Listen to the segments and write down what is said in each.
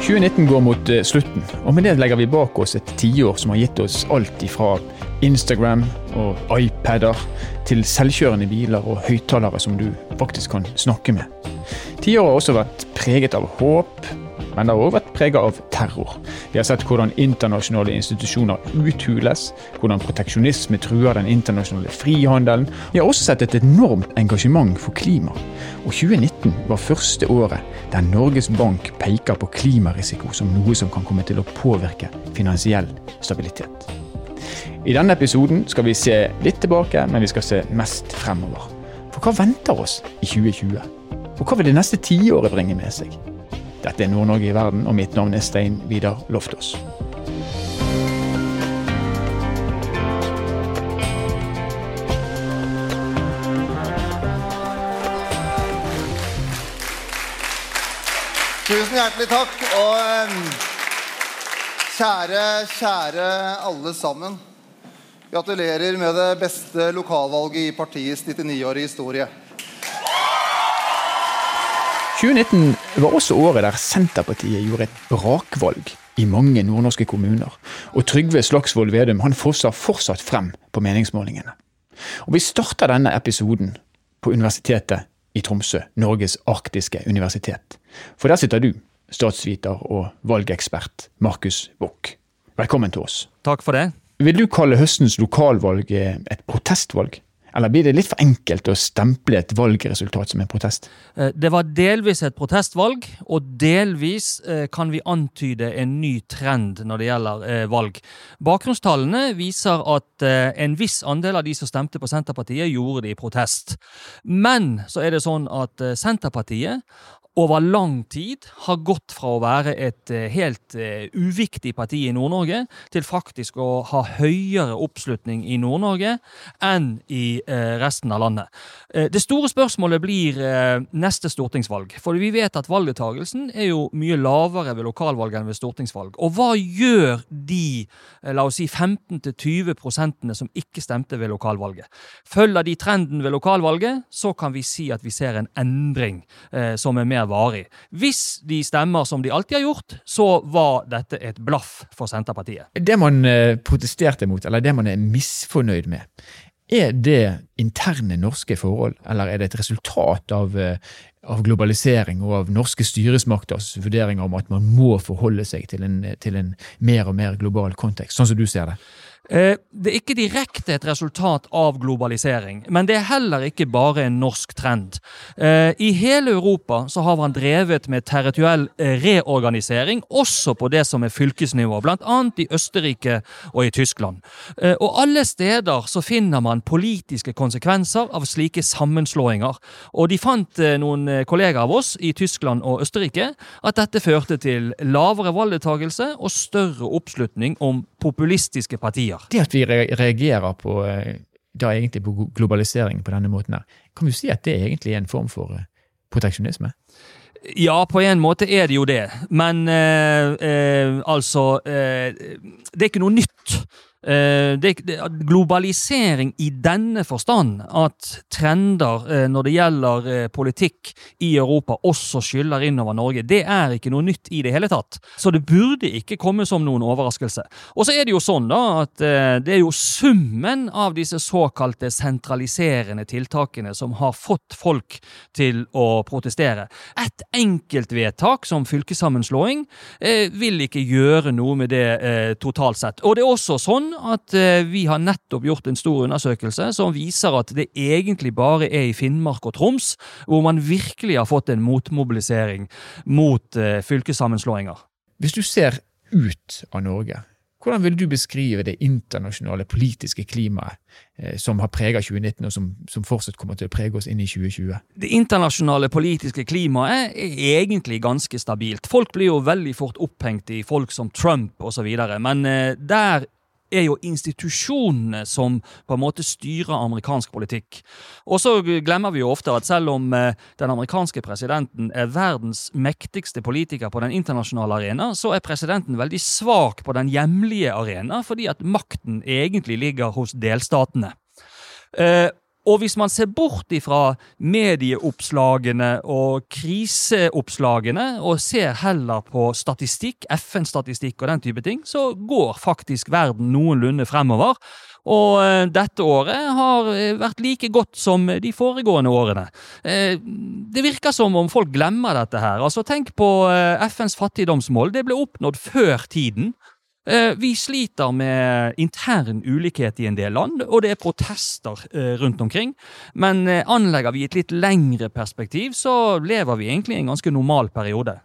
2019 går mot eh, slutten, og med det legger vi bak oss et tiår som har gitt oss alt ifra Instagram og iPader til selvkjørende biler og høyttalere som du faktisk kan snakke med. Tiåret har også vært preget av håp, men det har også vært preget av terror. Vi har sett hvordan internasjonale institusjoner uthules, hvordan proteksjonisme truer den internasjonale frihandelen. Vi har også sett et enormt engasjement for klima. Og 2019 var første året der Norges Bank peker på klimarisiko som noe som kan komme til å påvirke finansiell stabilitet. I denne episoden skal vi se litt tilbake, men vi skal se mest fremover. For hva venter oss i 2020? Og hva vil det neste tiåret bringe med seg? Dette er Nord-Norge i verden, og mitt navn er Stein Vidar Loftaas. Tusen hjertelig takk. Og kjære, kjære alle sammen. Gratulerer med det beste lokalvalget i partiets 99-årige historie. 2019 var også året der Senterpartiet gjorde et brakvalg i mange nordnorske kommuner. Og Trygve Slagsvold Vedum han fosser fortsatt frem på meningsmålingene. Og Vi starter denne episoden på Universitetet i Tromsø, Norges arktiske universitet. For der sitter du, statsviter og valgekspert Markus Bock. Velkommen til oss. Takk for det. Vil du kalle høstens lokalvalg et protestvalg? Eller blir det litt for enkelt å stemple et valgresultat som en protest? Eh, det var delvis et protestvalg, og delvis eh, kan vi antyde en ny trend når det gjelder eh, valg. Bakgrunnstallene viser at en viss andel av de som stemte på Senterpartiet, gjorde det i protest. Men så er det sånn at Senterpartiet over lang tid har gått fra å være et eh, helt uh, uviktig parti i Nord-Norge til faktisk å ha høyere oppslutning i Nord-Norge enn i uh, resten av landet. Det store spørsmålet blir neste stortingsvalg. For vi vet at valgdeltakelsen er jo mye lavere ved lokalvalg enn ved stortingsvalg. Og hva gjør de la oss si 15-20 prosentene som ikke stemte ved lokalvalget? Følger de trenden ved lokalvalget, så kan vi si at vi ser en endring som er mer varig. Hvis de stemmer som de alltid har gjort, så var dette et blaff for Senterpartiet. Det man eh, protesterte mot, eller det man er misfornøyd med, er det interne norske forhold, eller er det et resultat av, eh, av globalisering og av norske styresmakters vurderinger om at man må forholde seg til en, til en mer og mer global kontekst, sånn som du ser det? Eh, det er ikke direkte et resultat av globalisering, men det er heller ikke bare en norsk trend. Eh, I hele Europa så har man drevet med territoriell eh, reorganisering, også på det som er fylkesnivå, bl.a. i Østerrike og i Tyskland. Og alle steder så finner man politiske konsekvenser av slike sammenslåinger. Og de fant, noen kollegaer av oss i Tyskland og Østerrike, at dette førte til lavere valgdeltakelse og større oppslutning om populistiske partier. Det at vi reagerer på, eh, da egentlig på globalisering på denne måten her, kan vi si at det er en form for eh, proteksjonisme? Ja, på en måte er det jo det. Men eh, eh, altså eh, Det er ikke noe nytt. Eh, det, globalisering i denne forstand, at trender eh, når det gjelder eh, politikk i Europa, også skyller innover Norge, det er ikke noe nytt i det hele tatt. Så det burde ikke komme som noen overraskelse. Og så er det jo sånn da, at det er jo summen av disse såkalte sentraliserende tiltakene som har fått folk til å protestere. Et enkeltvedtak som fylkessammenslåing vil ikke gjøre noe med det totalt sett. Og det er også sånn at eh, vi har nettopp gjort en stor undersøkelse som viser at det egentlig bare er i Finnmark og Troms hvor man virkelig har fått en motmobilisering mot eh, fylkessammenslåinger. Hvis du ser ut av Norge, hvordan vil du beskrive det internasjonale politiske klimaet eh, som har preget 2019, og som, som, fortsatt kommer til å prege oss inn i 2020? Det internasjonale politiske klimaet er egentlig ganske stabilt. Folk blir jo veldig fort opphengt i folk som Trump osv., men eh, der er jo institusjonene som på en måte styrer amerikansk politikk. Og så glemmer vi jo ofte at selv om eh, den amerikanske presidenten er verdens mektigste politiker på den internasjonale arena, så er presidenten veldig svak på den hjemlige arena, fordi at makten egentlig ligger hos delstatene. Og hvis man ser bort ifra medieoppslagene og kriseoppslagene, og ser heller på statistikk, FN-statistikk og den type ting, så går faktisk verden noenlunde fremover. Og eh, dette året har eh, vært like godt som de foregående årene. Eh, det virker som om folk glemmer dette her. Altså, Tenk på FNs fattigdomsmål. Det ble oppnådd før tiden. Vi sliter med intern ulikhet i en del land, og det er protester rundt omkring. Men anlegger vi et litt lengre perspektiv, så lever vi egentlig i en ganske normal periode.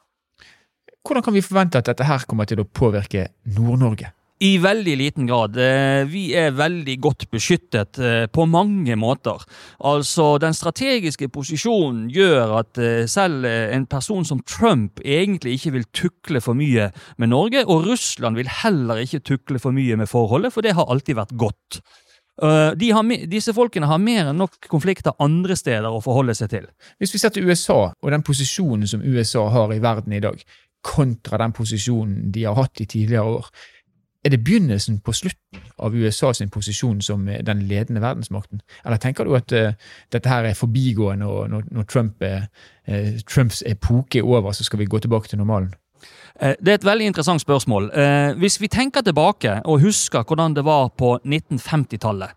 Hvordan kan vi forvente at dette her kommer til å påvirke Nord-Norge? I veldig liten grad. Eh, vi er veldig godt beskyttet eh, på mange måter. Altså, Den strategiske posisjonen gjør at eh, selv en person som Trump egentlig ikke vil tukle for mye med Norge, og Russland vil heller ikke tukle for mye med forholdet, for det har alltid vært godt. De har, disse folkene har mer enn nok konflikter andre steder å forholde seg til. Hvis vi ser til USA og den posisjonen som USA har i verden i dag, kontra den posisjonen de har hatt i tidligere år, er det begynnelsen på slutten av USA sin posisjon som den ledende verdensmakten? Eller tenker du at uh, dette her er forbigående, og når, når Trump er, uh, Trumps epoke er over, så skal vi gå tilbake til normalen? Eh, det er et veldig interessant spørsmål. Eh, hvis vi tenker tilbake og husker hvordan det var på 1950-tallet,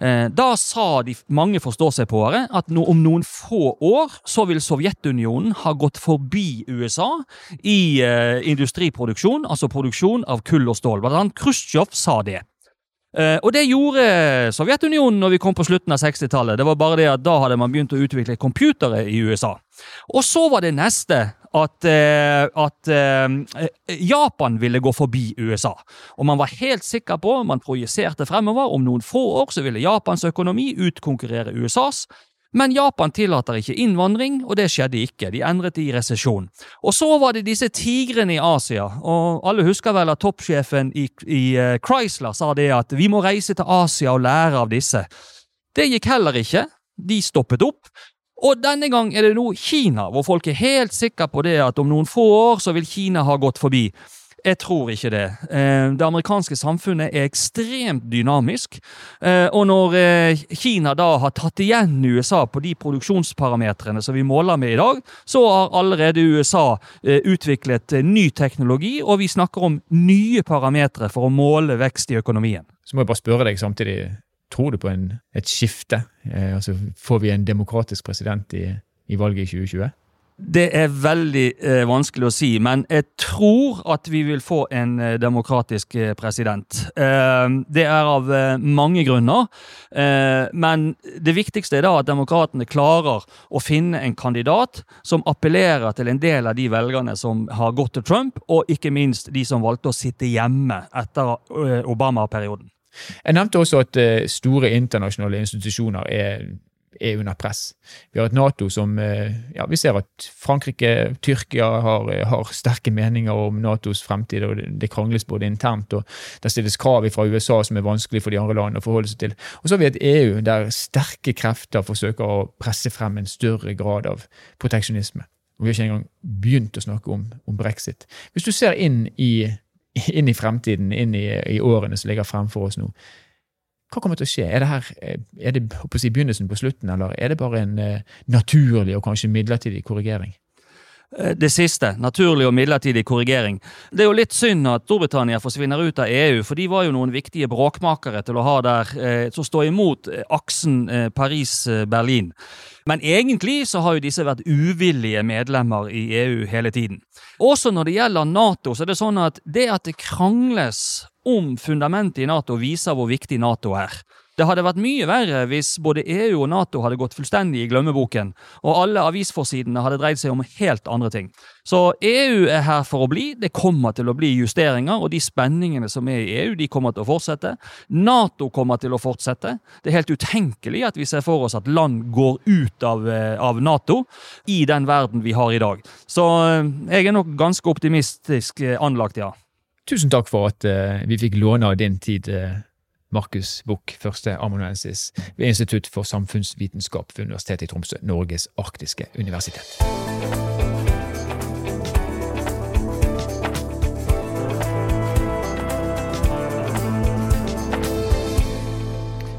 eh, da sa de mange forståsegpåere at om noen få år så vil Sovjetunionen ha gått forbi USA i industriproduksjon, altså produksjon av kull og stål. Blant annet Khrusjtsjov sa det. Uh, og det gjorde Sovjetunionen når vi kom på slutten av 60-tallet. Det var bare det at Da hadde man begynt å utvikle computere i USA. Og så var det neste at, uh, at uh, Japan ville gå forbi USA. Og man var helt sikker på, man projiserte fremover, om noen få år så ville Japans økonomi utkonkurrere USAs. Men Japan tillater ikke innvandring, og det skjedde ikke. De endret i resesjon. Og så var det disse tigrene i Asia, og alle husker vel at toppsjefen i, i uh, Chrysler sa det at vi må reise til Asia og lære av disse. Det gikk heller ikke. De stoppet opp. Og denne gang er det nå Kina, hvor folk er helt sikre på det at om noen få år så vil Kina ha gått forbi. Jeg tror ikke det. Eh, det amerikanske samfunnet er ekstremt dynamisk. Eh, og når eh, Kina da har tatt igjen USA på de produksjonsparametrene som vi måler med i dag, så har allerede USA utviklet ny teknologi, og vi snakker om nye parametre for å måle vekst i økonomien. Så må jeg bare spørre deg samtidig, tror du på en, et skifte? altså, får vi en demokratisk president i, i valget i 2020? Det er veldig eh, vanskelig å si, men jeg tror at vi vil få en eh, demokratisk eh, president. Eh, det er av eh, mange grunner, eh, men det viktigste er da at demokratene klarer å finne en kandidat som appellerer til en del av de velgerne som har gått til Trump, og ikke minst de som valgte å sitte hjemme etter Obama-perioden. Jeg nevnte også at store internasjonale institusjoner er er under press. Vi har et Nato som eh, ja, Vi ser at Frankrike, Tyrkia har, eh, har sterke meninger om Natos fremtid, og det krangles både internt, og det stilles krav fra USA som er vanskelig for de andre landene å forholde seg til. Og så har vi et EU der sterke krefter forsøker å presse frem en større grad av proteksjonisme. Og vi har ikke engang begynt å snakke om, om brexit. Hvis du ser inn i, inn i fremtiden, inn i, i årene som ligger fremfor oss nå, hva kommer til å skje? Er det, her, eh, er det på si, begynnelsen på slutten, eller er det bare en uh, naturlig og kanskje midlertidig korrigering? Eh, det siste. Naturlig og midlertidig korrigering. Det er jo litt synd at Storbritannia forsvinner ut av EU, for de var jo noen viktige bråkmakere til å ha der, som står imot aksen eh, Paris-Berlin. Men egentlig så har jo disse vært uvillige medlemmer i EU hele tiden. Også når det gjelder Nato, så er det sånn at det at det krangles om fundamentet i Nato, viser hvor viktig Nato er. Det hadde vært mye verre hvis både EU og Nato hadde gått fullstendig i glemmeboken, og alle avisforsidene hadde dreid seg om helt andre ting. Så EU er her for å bli. Det kommer til å bli justeringer, og de spenningene som er i EU, de kommer til å fortsette. Nato kommer til å fortsette. Det er helt utenkelig at vi ser for oss at land går ut av, eh, av Nato i den verden vi har i dag. Så eh, jeg er nok ganske optimistisk eh, anlagt, ja. Tusen takk for at uh, vi fikk låne av din tid, uh, Markus Buch, førsteamanuensis ved Institutt for samfunnsvitenskap ved Universitetet i Tromsø, Norges arktiske universitet.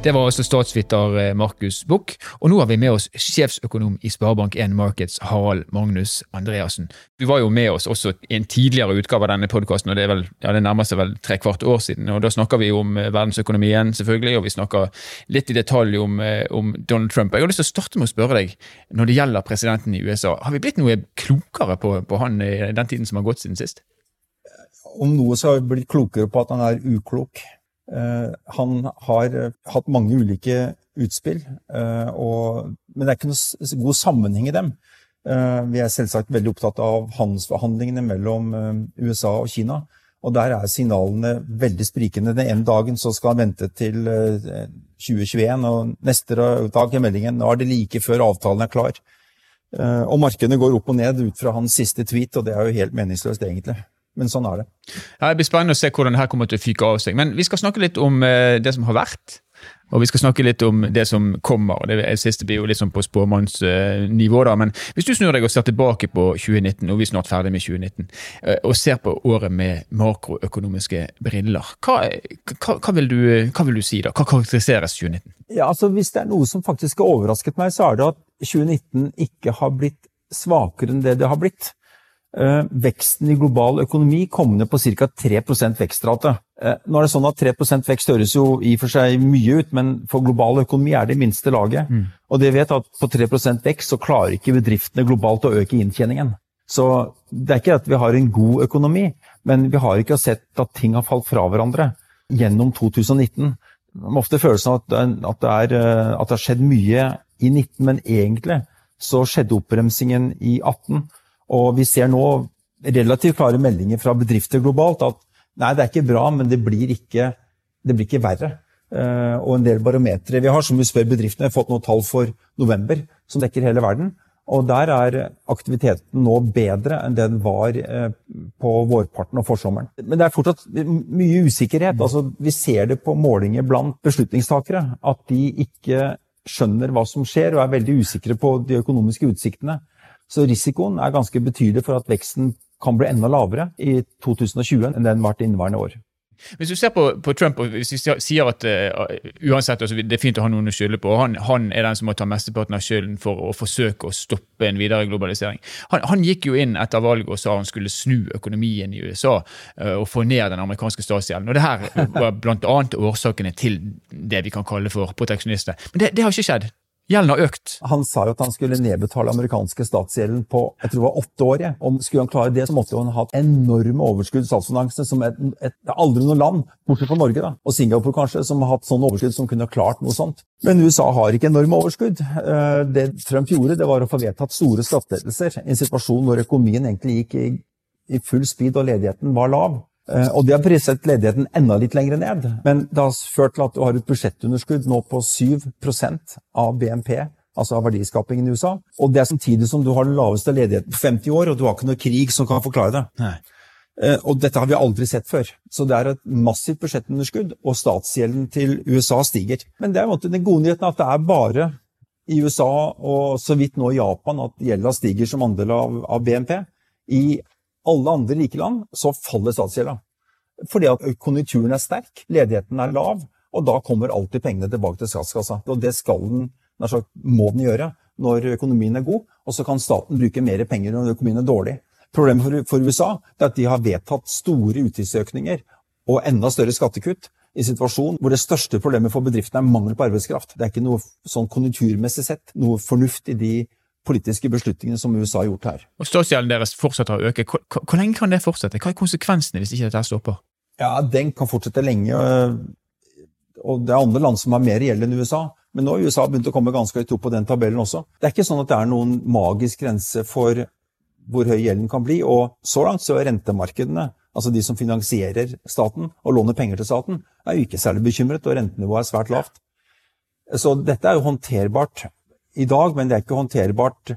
Det var altså statsviter eh, Markus Buch, og nå har vi med oss sjefsøkonom i Sparebank1 Markets, Harald Magnus Andreassen. Du var jo med oss også i en tidligere utgave av denne podkasten, og det, er vel, ja, det nærmer seg vel tre kvart år siden. og Da snakker vi om eh, verdensøkonomien, selvfølgelig, og vi snakker litt i detalj om, eh, om Donald Trump. Jeg har lyst til å starte med å spørre deg, når det gjelder presidenten i USA, har vi blitt noe klokere på, på han i den tiden som har gått siden sist? Om noe så har vi blitt klokere på at han er uklok. Eh, han har eh, hatt mange ulike utspill, eh, og, men det er ikke noe god sammenheng i dem. Vi er selvsagt veldig opptatt av handelsforhandlingene mellom USA og Kina. Og der er signalene veldig sprikende. Den ene dagen så skal han vente til 2021, og neste dag er meldingen nå er det like før avtalen er klar. Og markedene går opp og ned ut fra hans siste tweet, og det er jo helt meningsløst, egentlig men sånn er det. Ja, det blir spennende å se hvordan det her kommer til å fyke av seg. Men vi skal snakke litt om uh, det som har vært, og vi skal snakke litt om det som kommer. Det siste blir jo litt sånn på spåmannsnivå, uh, da. Men hvis du snur deg og ser tilbake på 2019, og vi er snart ferdig med 2019, uh, og ser på året med makroøkonomiske briller, hva, hva, hva, vil du, hva, vil du, si da? Hva karakteriseres 2019? Ja, altså Hvis det er noe som faktisk har overrasket meg, så er det at 2019 ikke har blitt svakere enn det det har blitt. Eh, veksten i global økonomi kom ned på ca. 3 vekstrate. Eh, nå er det sånn at 3 vekst høres jo i og for seg mye ut, men for global økonomi er det minste laget. Mm. Og det vet at på 3 vekst så klarer ikke bedriftene globalt å øke inntjeningen. Så det er ikke at vi har en god økonomi, men vi har ikke sett at ting har falt fra hverandre gjennom 2019. Man har ofte følelsen av at, at, det er, eh, at det har skjedd mye i 19, men egentlig så skjedde oppbremsingen i 18. Og vi ser nå relativt klare meldinger fra bedrifter globalt at nei, det er ikke bra, men det blir ikke, det blir ikke verre. Uh, og en del barometere vi har, som vi spør bedriftene, har fått noen tall for november som dekker hele verden. Og der er aktiviteten nå bedre enn den var uh, på vårparten og forsommeren. Men det er fortsatt mye usikkerhet. Altså, vi ser det på målinger blant beslutningstakere. At de ikke skjønner hva som skjer og er veldig usikre på de økonomiske utsiktene. Så risikoen er ganske betydelig for at veksten kan bli enda lavere i 2020 enn den ble inneværende år. Hvis du ser på, på Trump og hvis vi sier at uh, uansett altså, det er fint å ha noen å skylde på, han, han, er den som må ta mesteparten av skylden for å forsøke å stoppe en videre globalisering. Han, han gikk jo inn etter valget og sa han skulle snu økonomien i USA uh, og få ned den amerikanske statsgjelden. Og Det her var bl.a. årsakene til det vi kan kalle for proteksjonister. Men det, det har ikke skjedd. Gjelden har økt. Han sa jo at han skulle nedbetale amerikanske statsgjelden på jeg tror det var åtte år. Ja. Om Skulle han klare det, så måtte han ha hatt enorme overskudd statsfinansene som et, et, et, aldri noe land, bortsett fra Norge da, og Singapore kanskje, som har hatt sånn overskudd som kunne ha klart noe sånt. Men USA har ikke enorme overskudd. Eh, det Trump gjorde, det var å få vedtatt store skattelettelser i en situasjon hvor økonomien egentlig gikk i, i full speed og ledigheten var lav. Eh, og det har presset ledigheten enda litt lenger ned. Men det har ført til at du har et budsjettunderskudd nå på 7% av BNP, altså av verdiskapingen i USA. Og det er samtidig som du har den laveste ledigheten på 50 år, og du har ikke noe krig som kan forklare det. Nei. Eh, og dette har vi aldri sett før. Så det er et massivt budsjettunderskudd, og statsgjelden til USA stiger. Men det er den gode nyheten at det er bare i USA og så vidt nå i Japan at gjelda stiger som andel av, av BNP. I alle andre rike land så faller statsgjelda. Fordi at konjunkturen er sterk, ledigheten er lav, og da kommer alltid pengene tilbake til statskassa. Og det skal den, sagt, må den gjøre når økonomien er god, og så kan staten bruke mer penger når økonomien er dårlig. Problemet for, for USA er at de har vedtatt store utgiftsøkninger og enda større skattekutt i situasjon hvor det største problemet for bedriftene er mangel på arbeidskraft. Det er ikke noe sånn konjunkturmessig sett noe fornuft i de politiske beslutningene som USA har gjort her. Og Statsgjelden deres fortsetter å øke. Hvor, hvor, lenge kan det fortsette? Hva er konsekvensene hvis ikke dette stopper? Ja, Den kan fortsette lenge. og Det er andre land som har mer gjeld enn USA. Men nå har USA begynt å komme ganske høyt opp på den tabellen også. Det er ikke sånn at det er noen magisk grense for hvor høy gjelden kan bli. Og så langt så er rentemarkedene, altså de som finansierer staten og låner penger til staten, er jo ikke særlig bekymret, og rentenivået er svært lavt. Så dette er jo håndterbart i dag, men det er ikke håndterbart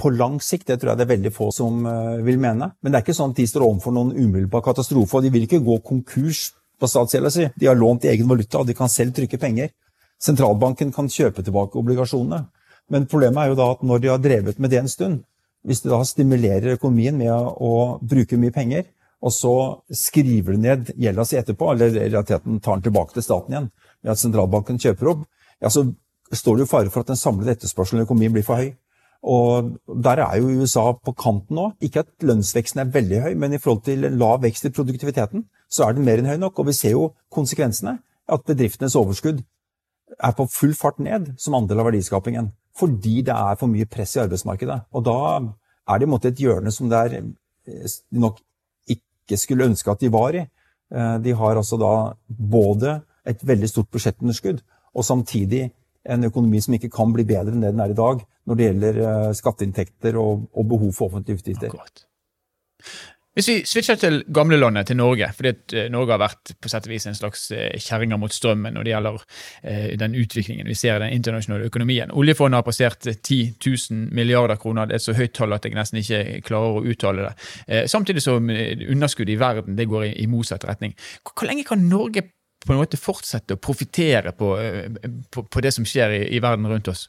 på lang sikt. Det tror jeg det er veldig få som uh, vil mene. Men det er ikke sånn at de står overfor noen umiddelbar katastrofe, og de vil ikke gå konkurs på statsgjelda si. De har lånt i egen valuta, og de kan selv trykke penger. Sentralbanken kan kjøpe tilbake obligasjonene. Men problemet er jo da at når de har drevet med det en stund, hvis de da stimulerer økonomien med å bruke mye penger, og så skriver de ned gjelda si etterpå, eller i realiteten tar den tilbake til staten igjen, ved at sentralbanken kjøper opp, ja, så står det jo fare for at den samlede etterspørselen i økonomien blir for høy. Og Der er jo USA på kanten nå. Ikke at lønnsveksten er veldig høy, men i forhold til lav vekst i produktiviteten, så er den mer enn høy nok. Og vi ser jo konsekvensene. At bedriftenes overskudd er på full fart ned som andel av verdiskapingen. Fordi det er for mye press i arbeidsmarkedet. Og da er det i en måte et hjørne som det er, de eh, nok ikke skulle ønske at de var i. Eh, de har altså da både et veldig stort budsjettunderskudd og samtidig en økonomi som ikke kan bli bedre enn det den er i dag når det gjelder eh, skatteinntekter og, og behov for offentlige utgifter. Akkurat. Hvis vi switcher til gamlelandet, til Norge, fordi eh, Norge har vært på sett og vis en slags eh, kjerringer mot strømmen når det gjelder den utviklingen vi ser i den internasjonale økonomien. Oljefondet har passert 10 000 milliarder kroner. Det er et så høyt tall at jeg nesten ikke klarer å uttale det. Samtidig som underskuddet i verden det går i, motsatt retning. Hvor lenge kan Norge på en måte fortsette å profitere på, på, på, det som skjer i, i verden rundt oss?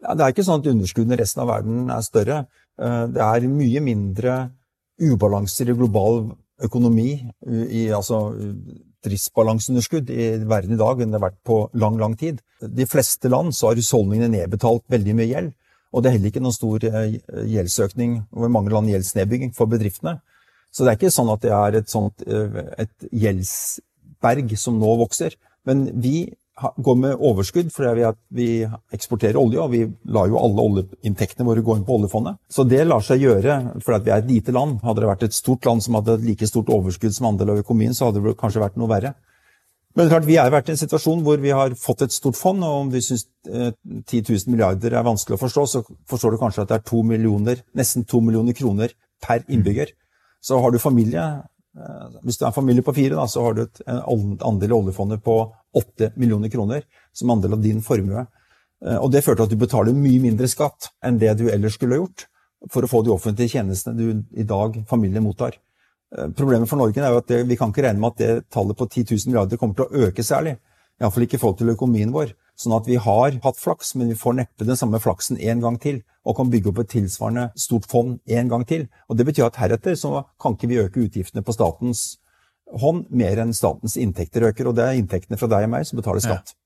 Ja, det er ikke sånn at underskuddene i resten av verden er større. Eh, det er mye mindre ubalanser i global økonomi, i altså driftsbalanseunderskudd i verden i dag enn det har vært på lang, lang tid. De fleste land så har husholdningene nedbetalt veldig mye gjeld, og det er heller ikke noen stor eh, gjeldsøkning i mange land gjeldsnedbygging for bedriftene. Så det er ikke sånn at det er et, sånt, et et gjeldsberg som nå vokser. Men vi går med overskudd fordi vi eksporterer olje, og vi lar jo alle oljeinntektene våre gå inn på oljefondet. Så det lar seg gjøre fordi vi er et lite land. Hadde det vært et stort land som hadde et like stort overskudd som andel av økonomien, så hadde det kanskje vært noe verre. Men klart, vi har vært i en situasjon hvor vi har fått et stort fond, og om du syns 10 000 milliarder er vanskelig å forstå, så forstår du kanskje at det er to millioner, nesten to millioner kroner per innbygger. Så har du familie, Eh, hvis du er en familie på fire, da, så har du et, andel i oljefondet på 8 millioner kroner som andel av din formue. Eh, og Det førte til at du betaler mye mindre skatt enn det du ellers skulle gjort for å få de offentlige tjenestene du i dag familien mottar. Eh, problemet for Norge er jo at det, vi kan ikke regne med at det tallet på 10 000 milliarder kommer til å øke særlig. Iallfall ikke i forhold til økonomien vår. Sånn at vi har hatt flaks, men vi får neppe den samme flaksen en gang til. Og kan bygge opp et tilsvarende stort fond en gang til. Og Det betyr at heretter så kan ikke vi øke utgiftene på statens hånd mer enn statens inntekter øker. Og det er inntektene fra deg og meg som betaler skatt. Ja.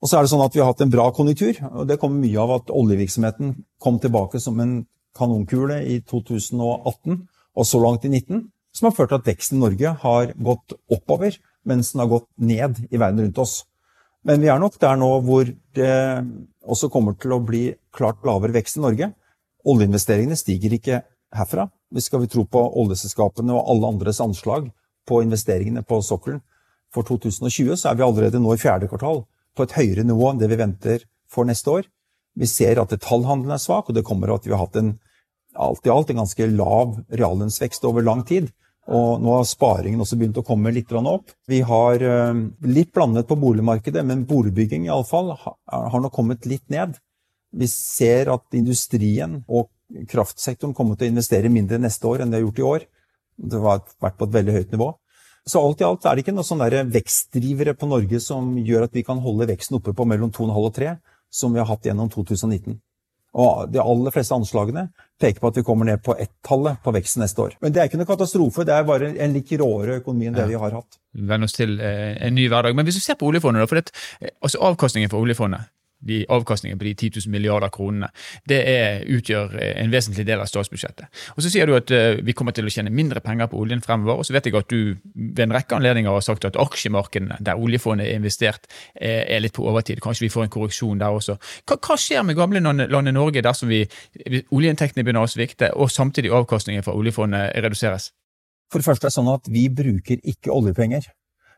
Og så er det sånn at vi har hatt en bra konjunktur. og Det kommer mye av at oljevirksomheten kom tilbake som en kanonkule i 2018 og så langt i 2019, som har ført til at veksten i Norge har gått oppover, mens den har gått ned i verden rundt oss. Men vi er nok der nå hvor det også kommer til å bli klart lavere vekst i Norge. Oljeinvesteringene stiger ikke herfra. Hvis skal vi tro på oljeselskapene og alle andres anslag på investeringene på sokkelen for 2020, så er vi allerede nå i fjerde kvartal på et høyere nivå enn det vi venter for neste år. Vi ser at detaljhandelen er svak, og det kommer av at vi har hatt en alt i alt en ganske lav reallønnsvekst over lang tid. Og nå har sparingen også begynt å komme litt opp. Vi har eh, litt blandet på boligmarkedet, men boligbygging i alle fall har nå kommet litt ned. Vi ser at industrien og kraftsektoren kommer til å investere mindre neste år enn de har gjort i år. Det har vært på et veldig høyt nivå. Så alt i alt er det ikke noen vekstdrivere på Norge som gjør at vi kan holde veksten oppe på mellom 2,5 og 3, som vi har hatt gjennom 2019. Og De aller fleste anslagene peker på at vi kommer ned på ett-tallet på veksten neste år. Men det er ikke noe katastrofe, det er bare en litt råere økonomi enn det ja. vi har hatt. Venn oss til eh, en ny hverdag. Men hvis du ser på oljefondet, da, for det, eh, altså avkastningen for oljefondet de avkastningen på de 10 000 milliarder kronene, det er, utgjør en vesentlig del av statsbudsjettet. Og Så sier du at uh, vi kommer til å tjene mindre penger på oljen fremover. Og så vet jeg at du ved en rekke anledninger har sagt at aksjemarkedene der oljefondet er investert, er, er litt på overtid. Kanskje vi får en korreksjon der også. Hva, hva skjer med gamle landet Norge dersom oljeinntektene begynner å svikte, og samtidig avkastningen fra oljefondet reduseres? For det første er det sånn at vi bruker ikke oljepenger.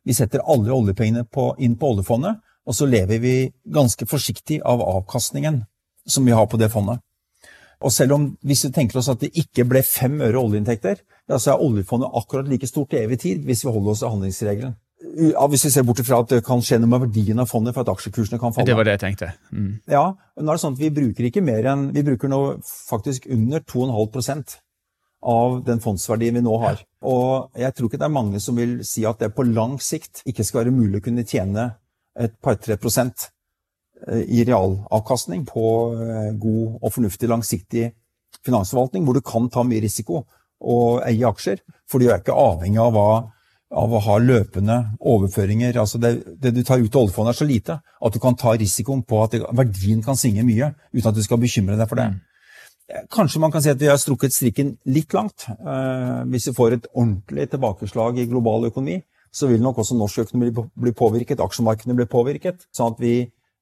Vi setter alle oljepengene på, inn på oljefondet og så lever vi ganske forsiktig av avkastningen som vi har på det fondet. Og selv om hvis vi tenker oss at det ikke ble fem øre oljeinntekter, ja, så er oljefondet akkurat like stort til evig tid hvis vi holder oss til handlingsregelen. Ja, hvis vi ser bort fra at det kan skje noe med verdien av fondet for at aksjekursene kan falle. Det var det jeg tenkte. Mm. Ja, nå er det sånn at Vi bruker ikke mer enn, vi bruker nå faktisk under 2,5% av den fondsverdien vi nå har. Og jeg tror ikke det er mange som vil si at det på lang sikt ikke skal være mulig å kunne tjene et par-tre prosent eh, i realavkastning på eh, god og fornuftig langsiktig finansforvaltning, hvor du kan ta mye risiko og eie aksjer. For du er ikke avhengig av hva av å ha løpende overføringer. altså Det, det du tar ut av oljefondet er så lite at du kan ta risikoen på at det, verdien kan svinge mye uten at du skal bekymre deg for det. Mm. Kanskje man kan si at vi har strukket strikken litt langt. Eh, hvis vi får et ordentlig tilbakeslag i global økonomi, så vil nok også norsk økonomi bli påvirket, aksjemarkedene bli påvirket. sånn at vi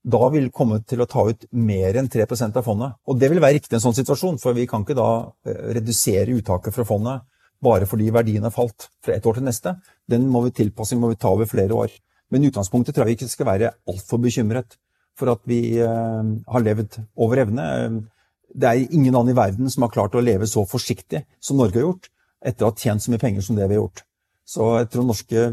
da vil komme til å ta ut mer enn 3% av fondet. Og det vil være riktig en sånn situasjon, for vi kan ikke da eh, redusere uttaket fra fondet bare fordi verdien har falt fra et år til neste. Den må vi tilpasse, må vi ta over flere år. Men utgangspunktet tror jeg vi ikke skal være altfor bekymret for at vi eh, har levd over evne. Det er ingen annen i verden som har klart å leve så forsiktig som Norge har gjort, etter å ha tjent så mye penger som det vi har gjort. Så jeg tror norske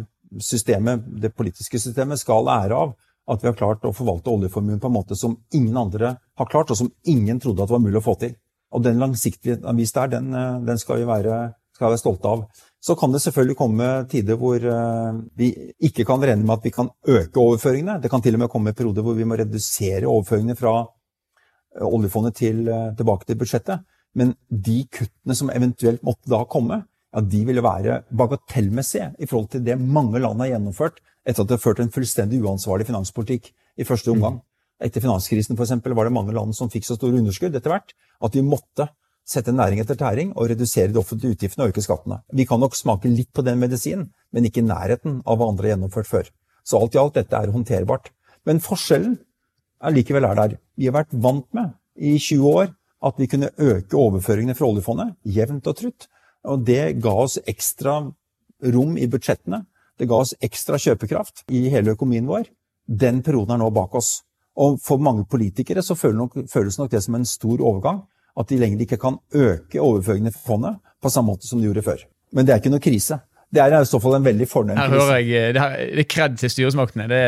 systemet, det politiske systemet, skal ære av at vi har klart å forvalte oljeformuen på en måte som ingen andre har klart, og som ingen trodde at det var mulig å få til. Og den langsiktigheten vi der, den, eh, den skal vi være, være stolte av. Så kan det selvfølgelig komme tider hvor eh, vi ikke kan regne med at vi kan øke overføringene. Det kan til og med komme perioder hvor vi må redusere overføringene fra eh, oljefondet til, tilbake til budsjettet. Men de kuttene som eventuelt måtte da komme, ja, de ville være bagatellmessige i forhold til det mange land har gjennomført etter at de har ført en fullstendig uansvarlig finanspolitikk i første omgang. Etter finanskrisen for eksempel, var det mange land som fikk så store underskudd etter hvert at de måtte sette næring etter tæring og redusere de offentlige utgiftene og øke skattene. Vi kan nok smake litt på den medisinen, men ikke i nærheten av hva andre har gjennomført før. Så alt i alt, dette er håndterbart. Men forskjellen er likevel er der. Vi har vært vant med i 20 år at vi kunne øke overføringene fra oljefondet jevnt og trutt. Og det ga oss ekstra rom i budsjettene det ga oss ekstra kjøpekraft i hele økonomien vår. Den perioden er nå bak oss. Og for mange politikere så føles nok det som en stor overgang. At de lenger ikke kan øke overføringene fra fondet på samme måte som de gjorde før. Men det er ikke noe krise. Det er i så fall en veldig fornem krise. Her hører jeg, Det er, det er kred til styresmaktene. Det,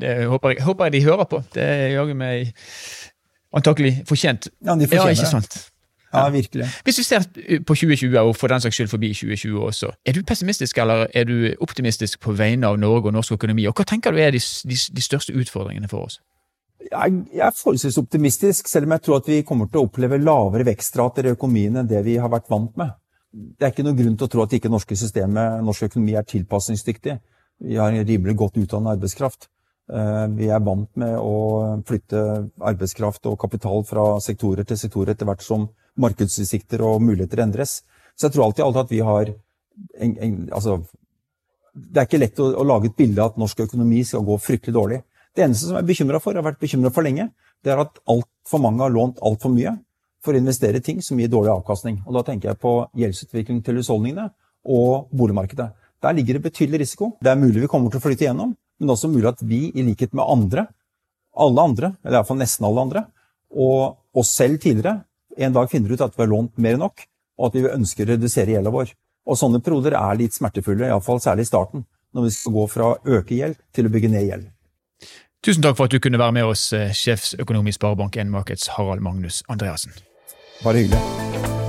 det håper, jeg, håper, jeg, de hører på. Det gjør meg antakelig fortjent. Ja, de fortjener ja, ikke sant? Ja, virkelig. Hvis vi ser på 2020, og for den saks skyld forbi 2020 også, er du pessimistisk eller er du optimistisk på vegne av Norge og norsk økonomi? Og hva tenker du er de, de, de største utfordringene for oss? Jeg, jeg er forholdsvis optimistisk, selv om jeg tror at vi kommer til å oppleve lavere vekstrater i økonomien enn det vi har vært vant med. Det er ikke noen grunn til å tro at ikke norske systemet, norsk økonomi er tilpasningsdyktig. Vi har en rimelig godt utdannet arbeidskraft. Eh, vi er vant med å flytte arbeidskraft og kapital fra sektorer til sektorer etter hvert som markedsutsikter og muligheter endres. Så jeg tror alltid, alltid at vi har en, en, altså, Det er ikke lett å, å, lage et bilde av at norsk økonomi skal gå fryktelig dårlig. Det eneste som jeg er bekymra for, har vært bekymra for lenge, det er at altfor mange har lånt altfor mye for å investere i ting som gir dårlig avkastning. Og Da tenker jeg på gjeldsutvikling til husholdningene og boligmarkedet. Der ligger det betydelig risiko. Det er mulig vi kommer til å flytte gjennom, men også mulig at vi, i likhet med andre, alle andre, eller iallfall nesten alle andre, og oss selv tidligere, en dag finner ut at vi har lånt mer enn nok, og at vi ønsker å redusere gjelda vår. Og sånne perioder er litt smertefulle, iallfall særlig i starten, når vi skal gå fra å øke gjeld til å bygge ned gjeld. Tusen takk for at du kunne være med oss, eh, sjefsøkonom i Sparebank1 Markets Harald Magnus Andreassen. Bare hyggelig.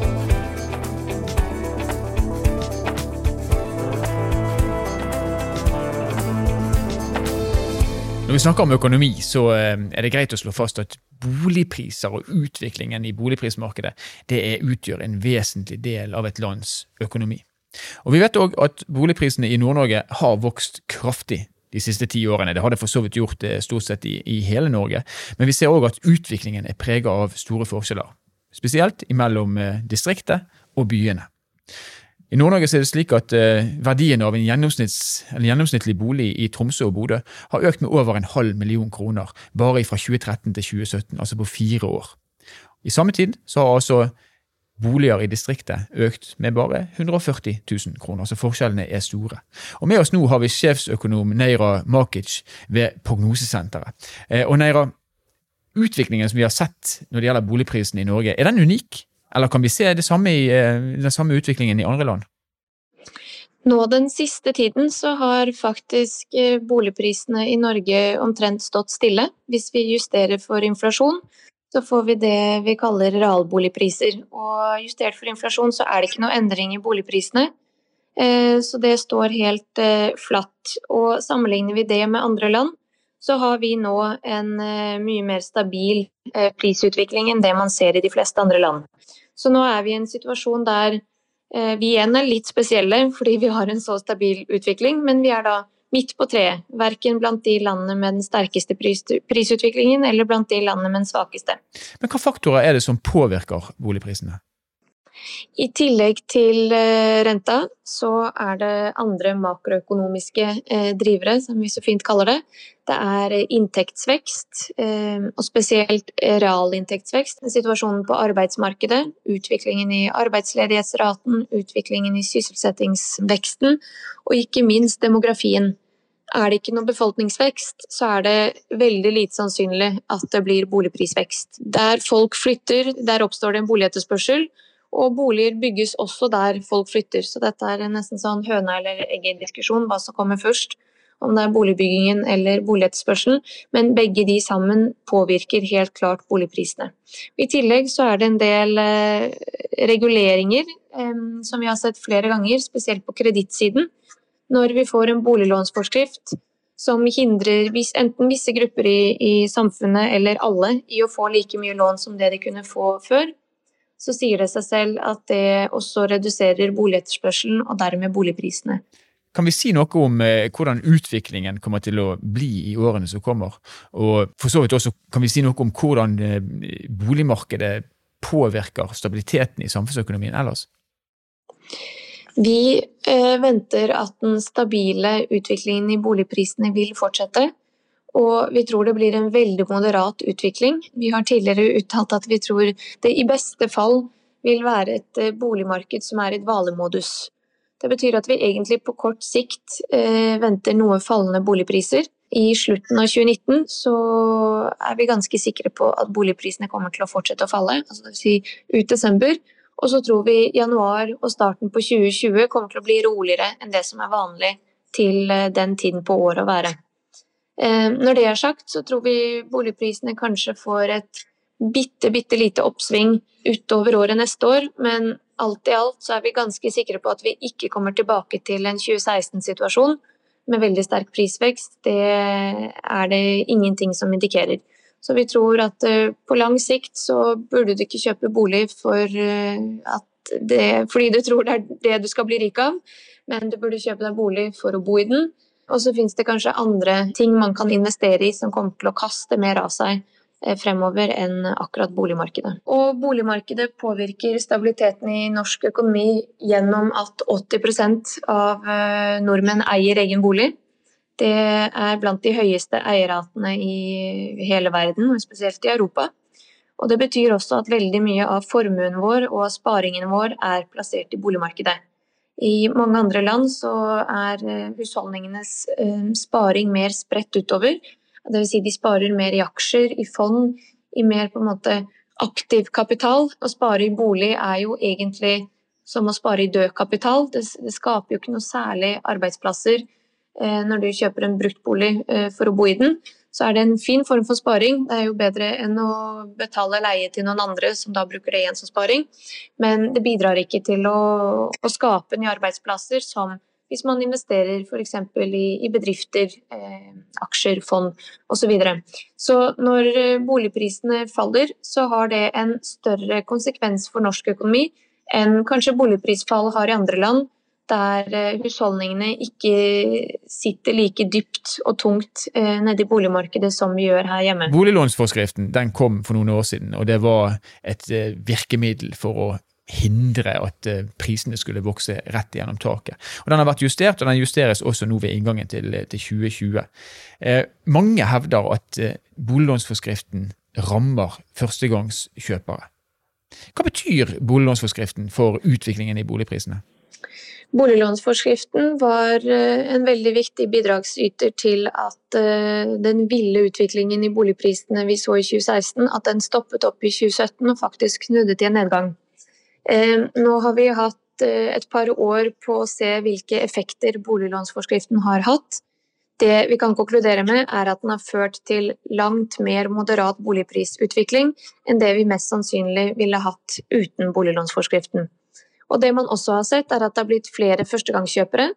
Når vi snakker om økonomi, så eh, er det greit å slå fast at boligpriser og utviklingen i boligprismarkedet det utgjør en vesentlig del av et lands økonomi. Og Vi vet òg at boligprisene i Nord-Norge har vokst kraftig de siste ti årene. Det har det for så vidt gjort eh, stort sett i, i hele Norge, men vi ser òg at utviklingen er prega av store forskjeller. Spesielt mellom eh, distriktet og byene. I Nord-Norge er det slik at uh, verdien av en gjennomsnittlig bolig i Tromsø og Bodø har økt med over en halv million kroner bare fra 2013 til 2017, altså på fire år. I samme tid så har altså boliger i distriktet økt med bare 140 000 kroner, så forskjellene er store. Og Med oss nå har vi sjefsøkonom Neira Makic ved Prognosesenteret. Eh, og Neira, utviklingen som vi har sett når det gjelder boligprisen i Norge, er den unik? Eller kan vi se samme i, eh, den samme utviklingen i andre land? Nå den siste tiden så har faktisk eh, boligprisene i Norge omtrent stått stille. Hvis vi justerer for inflasjon, så får vi det vi kaller realboligpriser. Og justert for inflasjon så er det ikke noe endring i boligprisene. Eh, så det står helt flatt. Og sammenligner vi det med andre land, så har vi nå en mye mer stabil prisutvikling enn det man ser i de fleste andre land. Så nå er vi i en situasjon der Eh, vi igjen er litt spesielle fordi vi har en så stabil utvikling, men vi er da midt på treet. Verken blant de landene med den sterkeste pris, prisutviklingen eller blant de landene med den svakeste. Men hva faktorer er det som påvirker boligprisene? I tillegg til eh, renta, så er det andre makroøkonomiske eh, drivere, som vi så fint kaller det. Det er inntektsvekst, eh, og spesielt realinntektsvekst. Situasjonen på arbeidsmarkedet, utviklingen i arbeidsledighetsraten, utviklingen i sysselsettingsveksten, og ikke minst demografien. Er det ikke noe befolkningsvekst, så er det veldig lite sannsynlig at det blir boligprisvekst. Der folk flytter, der oppstår det en boligetterspørsel, og boliger bygges også der folk flytter. Så dette er nesten sånn høna eller egget-diskusjon, hva som kommer først. Om det er boligbyggingen eller boligetterspørselen. Men begge de sammen påvirker helt klart boligprisene. I tillegg så er det en del eh, reguleringer eh, som vi har sett flere ganger, spesielt på kredittsiden. Når vi får en boliglånsforskrift som hindrer enten visse grupper i, i samfunnet eller alle i å få like mye lån som det de kunne få før, så sier det seg selv at det også reduserer boligetterspørselen og dermed boligprisene. Kan vi si noe om eh, hvordan utviklingen kommer til å bli i årene som kommer? Og for så vidt også kan vi si noe om hvordan eh, boligmarkedet påvirker stabiliteten i samfunnsøkonomien ellers? Vi eh, venter at den stabile utviklingen i boligprisene vil fortsette. Og vi tror det blir en veldig moderat utvikling. Vi har tidligere uttalt at vi tror det i beste fall vil være et eh, boligmarked som er i dvalemodus. Det betyr at vi egentlig på kort sikt eh, venter noe fallende boligpriser. I slutten av 2019 så er vi ganske sikre på at boligprisene kommer til å fortsette å falle, altså dvs. Si ut desember. Og så tror vi januar og starten på 2020 kommer til å bli roligere enn det som er vanlig til eh, den tiden på året å være. Eh, når det er sagt, så tror vi boligprisene kanskje får et bitte, bitte lite oppsving utover året neste år, men alt i alt så er vi ganske sikre på at vi ikke kommer tilbake til en 2016-situasjon med veldig sterk prisvekst. Det er det ingenting som indikerer. Så vi tror at eh, på lang sikt så burde du ikke kjøpe bolig for eh, det, fordi du tror det er det du skal bli rik av, men du burde kjøpe deg bolig for å bo i den. Og så finnes det kanskje andre ting man kan investere i som kommer til å kaste mer av seg eh, fremover enn akkurat boligmarkedet. Og boligmarkedet påvirker stabiliteten i norsk økonomi gjennom at 80 av eh, nordmenn eier egen bolig. Det er blant de høyeste eierratene i hele verden, spesielt i Europa. Og det betyr også at veldig mye av formuen vår og sparingen vår er plassert i boligmarkedet. I mange andre land så er eh, husholdningenes eh, sparing mer spredt utover. Dvs. Si de sparer mer i aksjer, i fond, i mer på en måte aktiv kapital. Å spare i bolig er jo egentlig som å spare i død kapital. Det, det skaper jo ikke noe særlig arbeidsplasser eh, når du kjøper en bruktbolig eh, for å bo i den så er det en fin form for sparing. Det er jo bedre enn å betale leie til noen andre som da bruker det igjen som sparing. Men det bidrar ikke til å, å skape nye arbeidsplasser som hvis man investerer f.eks. I, i bedrifter, eh, aksjer, fond osv. Så, videre. så når eh, boligprisene faller, så har det en større konsekvens for norsk økonomi enn kanskje boligprisfall har i andre land, der eh, husholdningene ikke sitter like dypt og tungt eh, nede i boligmarkedet som vi gjør her hjemme. Boliglånsforskriften den kom for noen år siden, og det var et eh, virkemiddel for å hindre at prisene skulle vokse rett gjennom taket. Og Den har vært justert, og den justeres også nå ved inngangen til, til 2020. Eh, mange hevder at boliglånsforskriften rammer førstegangskjøpere. Hva betyr boliglånsforskriften for utviklingen i boligprisene? Boliglånsforskriften var eh, en veldig viktig bidragsyter til at eh, den ville utviklingen i boligprisene vi så i 2016, at den stoppet opp i 2017 og faktisk snudde til en nedgang. Eh, nå har vi hatt et par år på å se hvilke effekter boliglånsforskriften har hatt. Det vi kan konkludere med, er at den har ført til langt mer moderat boligprisutvikling enn det vi mest sannsynlig ville hatt uten boliglånsforskriften. Og det man også har sett, er at det har blitt flere førstegangskjøpere.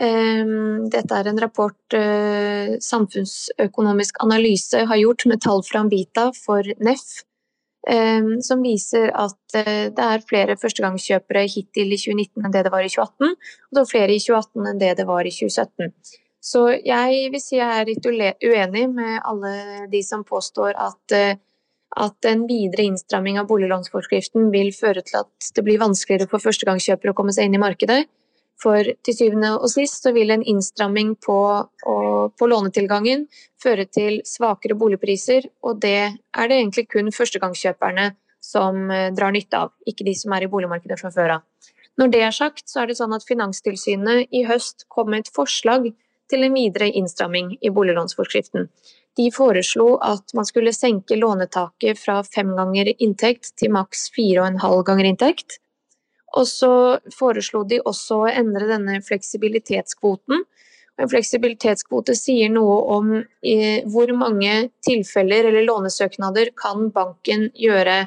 Ehm, dette er en rapport eh, Samfunnsøkonomisk analyse har gjort med tall fra Ambita for NEF. Ehm, som viser at eh, det er flere førstegangskjøpere hittil i 2019 enn det det var i 2018, og det var flere i 2018 enn det det var i 2017. Så jeg vil si jeg er litt uenig med alle de som påstår at, eh, at en videre innstramming av boliglånsforskriften vil føre til at det blir vanskeligere for førstegangskjøpere å komme seg inn i markedet. For til syvende og sist så vil en innstramming på, på, lånetilgangen føre til svakere boligpriser, og det er det egentlig kun førstegangskjøperne som eh, drar nytte av, ikke de som er i boligmarkedet fra før av. Når det er sagt, så er det sånn at Finanstilsynet i høst kom med et forslag til en videre innstramming i boliglånsforskriften. De foreslo at man skulle senke lånetaket fra fem ganger inntekt til maks fire og en halv ganger inntekt. Og så foreslo de også å endre denne fleksibilitetskvoten. En fleksibilitetskvote sier noe om hvor mange tilfeller eller lånesøknader kan banken gjøre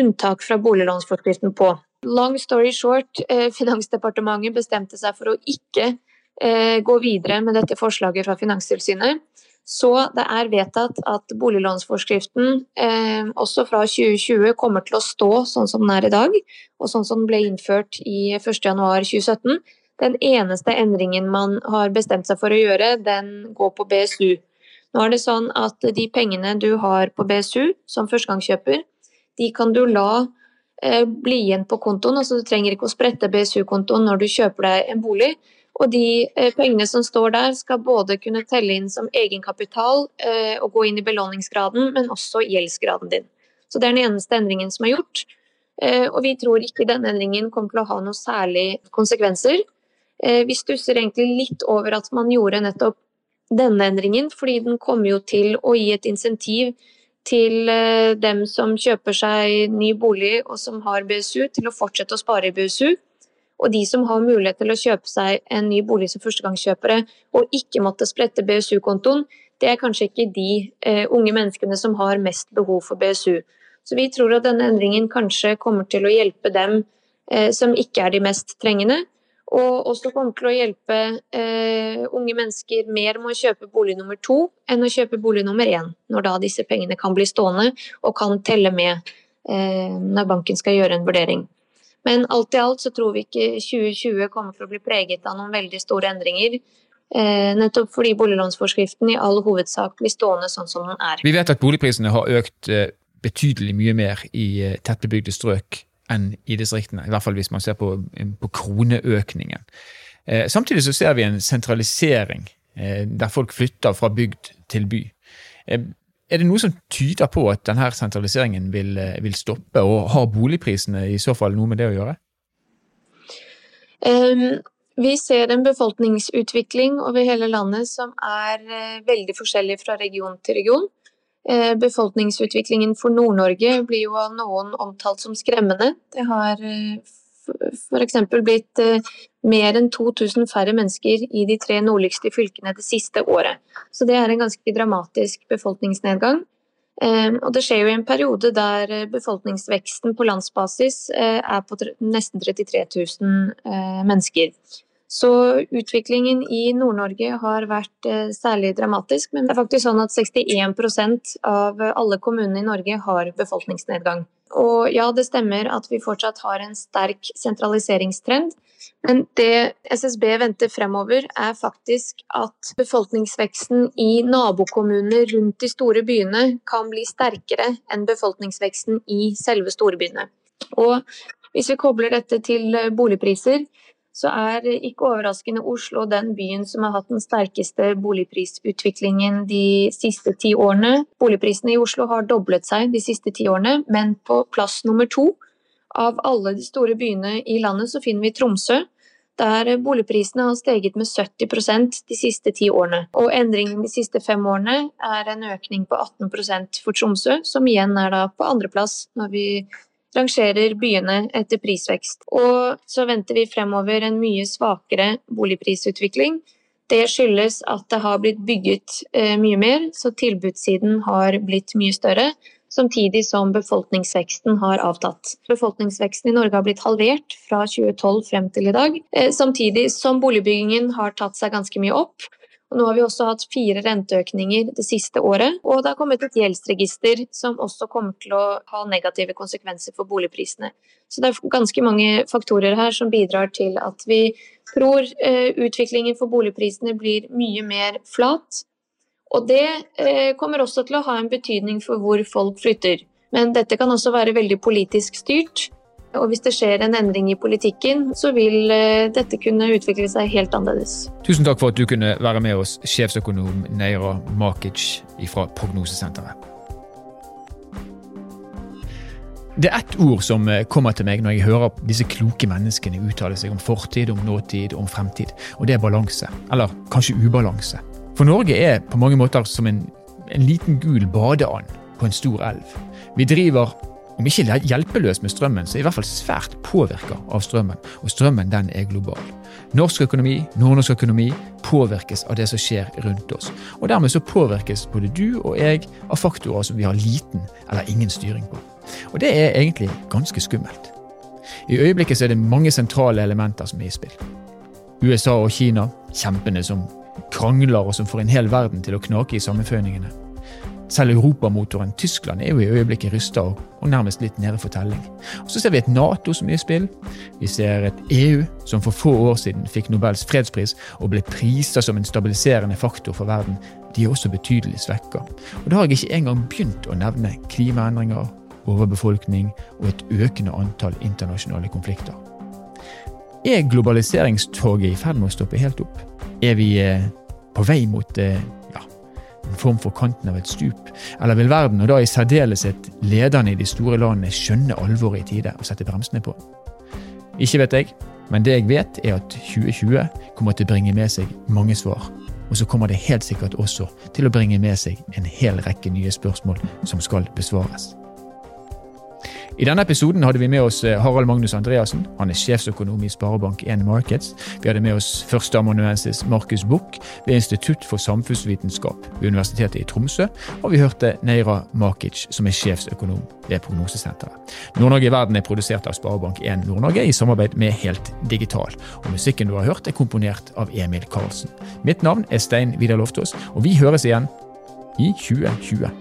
unntak fra boliglånsforskriften på. Long story short, eh, Finansdepartementet bestemte seg for å ikke eh, gå videre med dette forslaget fra Finanstilsynet. Så det er vedtatt at boliglånsforskriften eh, også fra 2020 kommer til å stå sånn som den er i dag, og sånn som den ble innført i 1.1.2017. Den eneste endringen man har bestemt seg for å gjøre, den går på BSU. Nå er det sånn at de pengene du har på BSU som førstegangskjøper, de kan du la eh, bli igjen på kontoen. altså Du trenger ikke å sprette BSU-kontoen når du kjøper deg en bolig. Og de eh, pengene som står der, skal både kunne telle inn som egenkapital eh, og gå inn i belåningsgraden, men også gjeldsgraden din. Så det er den eneste endringen som er gjort. Eh, og vi tror ikke denne endringen kommer til å ha noen særlige konsekvenser. Vi stusser egentlig litt over at man gjorde nettopp denne endringen, fordi den kommer jo til å gi et insentiv til dem som kjøper seg ny bolig og som har BSU, til å fortsette å spare i BSU. Og de som har mulighet til å kjøpe seg en ny bolig som førstegangskjøpere og ikke måtte sprette BSU-kontoen, det er kanskje ikke de eh, unge menneskene som har mest behov for BSU. Så vi tror at denne endringen kanskje kommer til å hjelpe dem eh, som ikke er de mest trengende. Og også kommer til å hjelpe eh, unge mennesker mer med å kjøpe bolig nummer to enn å kjøpe bolig nummer én, når da disse pengene kan bli stående og kan telle med eh, når banken skal gjøre en vurdering. Men alt i alt så tror vi ikke 2020 kommer til å bli preget av noen veldig store endringer. Eh, nettopp fordi boliglånsforskriften i all hovedsak blir stående sånn som den er. Vi vet at boligprisene har økt eh, betydelig mye mer i eh, tettbebygde strøk enn i distriktene. I hvert fall hvis man ser på, på kroneøkningen. Samtidig så ser vi en sentralisering der folk flytter fra bygd til by. Er det noe som tyder på at denne sentraliseringen vil, eh, vil, stoppe, og har boligprisene i så fall noe med det å gjøre? Um, vi ser en befolkningsutvikling over hele landet som er uh, veldig forskjellig fra region til region. Uh, befolkningsutviklingen for Nord-Norge blir jo av noen omtalt som skremmende. Det har uh, f.eks. blitt eh, mer enn 2000 færre mennesker i de tre nordligste fylkene det siste året. Så det er en ganske dramatisk befolkningsnedgang. Eh, og det skjer jo i en periode der eh, befolkningsveksten på landsbasis er på nesten 33 000 mennesker. Så utviklingen i Nord-Norge har vært særlig dramatisk. Men det er faktisk sånn at 61% av alle kommunene i Norge har befolkningsnedgang. Og ja, det stemmer at vi fortsatt har en sterk sentraliseringstrend. Men det SSB venter fremover, er faktisk at befolkningsveksten i nabokommuner rundt de store byene kan bli sterkere enn befolkningsveksten i selve storbyene. Og hvis vi kobler dette til boligpriser, så er ikke overraskende Oslo den byen som har hatt den sterkeste boligprisutviklingen de siste ti årene. Boligprisene i Oslo har doblet seg de siste ti årene, men på plass nummer to av alle de store byene i landet så finner vi Tromsø. Der boligprisene har steget med 70% de siste ti årene. Og endringen de siste fem årene er en økning på 18% for Tromsø, som igjen er da på andreplass når vi rangerer byene etter prisvekst. Og så venter vi fremover en mye svakere boligprisutvikling. Det skyldes at det har blitt bygget eh, mye mer, så tilbudssiden har blitt mye større. Samtidig som befolkningsveksten har avtatt. Befolkningsveksten i Norge har blitt halvert fra 2012 frem til i dag. Eh, samtidig som boligbyggingen har tatt seg ganske mye opp. Og nå har vi også hatt fire renteøkninger det siste året, og det har kommet et gjeldsregister som også kommer til å ha negative konsekvenser for boligprisene. Så det er ganske mange faktorer her som bidrar til at vi tror eh, utviklingen for boligprisene blir mye mer flat. Og det eh, kommer også til å ha en betydning for hvor folk flytter. Men dette kan også være veldig politisk styrt. Og hvis det skjer en endring i politikken, så vil eh, dette kunne utvikle seg helt annerledes. Tusen takk for at du kunne være med oss, sjefsøkonom Neira Makic fra Prognosesenteret. Det er ett ord som eh, kommer til meg når jeg hører disse kloke menneskene uttale seg om fortid, om nåtid, om fremtid, og det er balanse. Eller kanskje ubalanse. For Norge er på mange måter som en, en liten gul badeand på en stor elv. Vi driver om ikke hjelpeløs med strømmen, så i hvert fall svært påvirka av strømmen. Og strømmen den er global. Norsk økonomi, nordnorsk økonomi påvirkes av det som skjer rundt oss. Og dermed så påvirkes både du og jeg av faktorer som vi har liten eller ingen styring på. Og det er egentlig ganske skummelt. I øyeblikket så er det mange sentrale elementer som er i spill. USA og Kina, kjempene som krangler og som får en hel verden til å knake i sammenføyningene. Selv europamotoren Tyskland er jo i øyeblikket rysta og, og, nærmest litt nede for telling. Og Så ser vi et Nato som er i spill. Vi ser et EU som for få år siden fikk Nobels fredspris og ble prisa som en stabiliserende faktor for verden. De er også betydelig svekka. Og Da har jeg ikke engang begynt å nevne klimaendringer, overbefolkning og et økende antall internasjonale konflikter. Er globaliseringstoget i ferd med å stoppe helt opp? Er vi eh, på vei mot eh, en form for kanten av et stup? Eller vil verden, og da i særdeleshet lederne i de store landene, skjønne alvoret i tide og sette bremsene på? Ikke vet jeg, men det jeg vet, er at 2020 kommer til å bringe med seg mange svar. Og så kommer det helt sikkert også til å bringe med seg en hel rekke nye spørsmål som skal besvares. I denne episoden hadde vi med oss eh, Harald Magnus Andreassen. Han er sjefsøkonom i Sparebank1 Markets. Vi hadde med oss førsteamanuensis Markus Buch ved Institutt for samfunnsvitenskap ved Universitetet i Tromsø. Og vi hørte Neira Makic, som er sjefsøkonom ved Prognosesenteret. Nord-Norge i verden er produsert av Sparebank1 Nord-Norge i samarbeid med Helt Digital. Og musikken du har hørt, er komponert av Emil Karlsen. Mitt navn er Stein Vidar Loftaas, og vi høres igjen i 2020.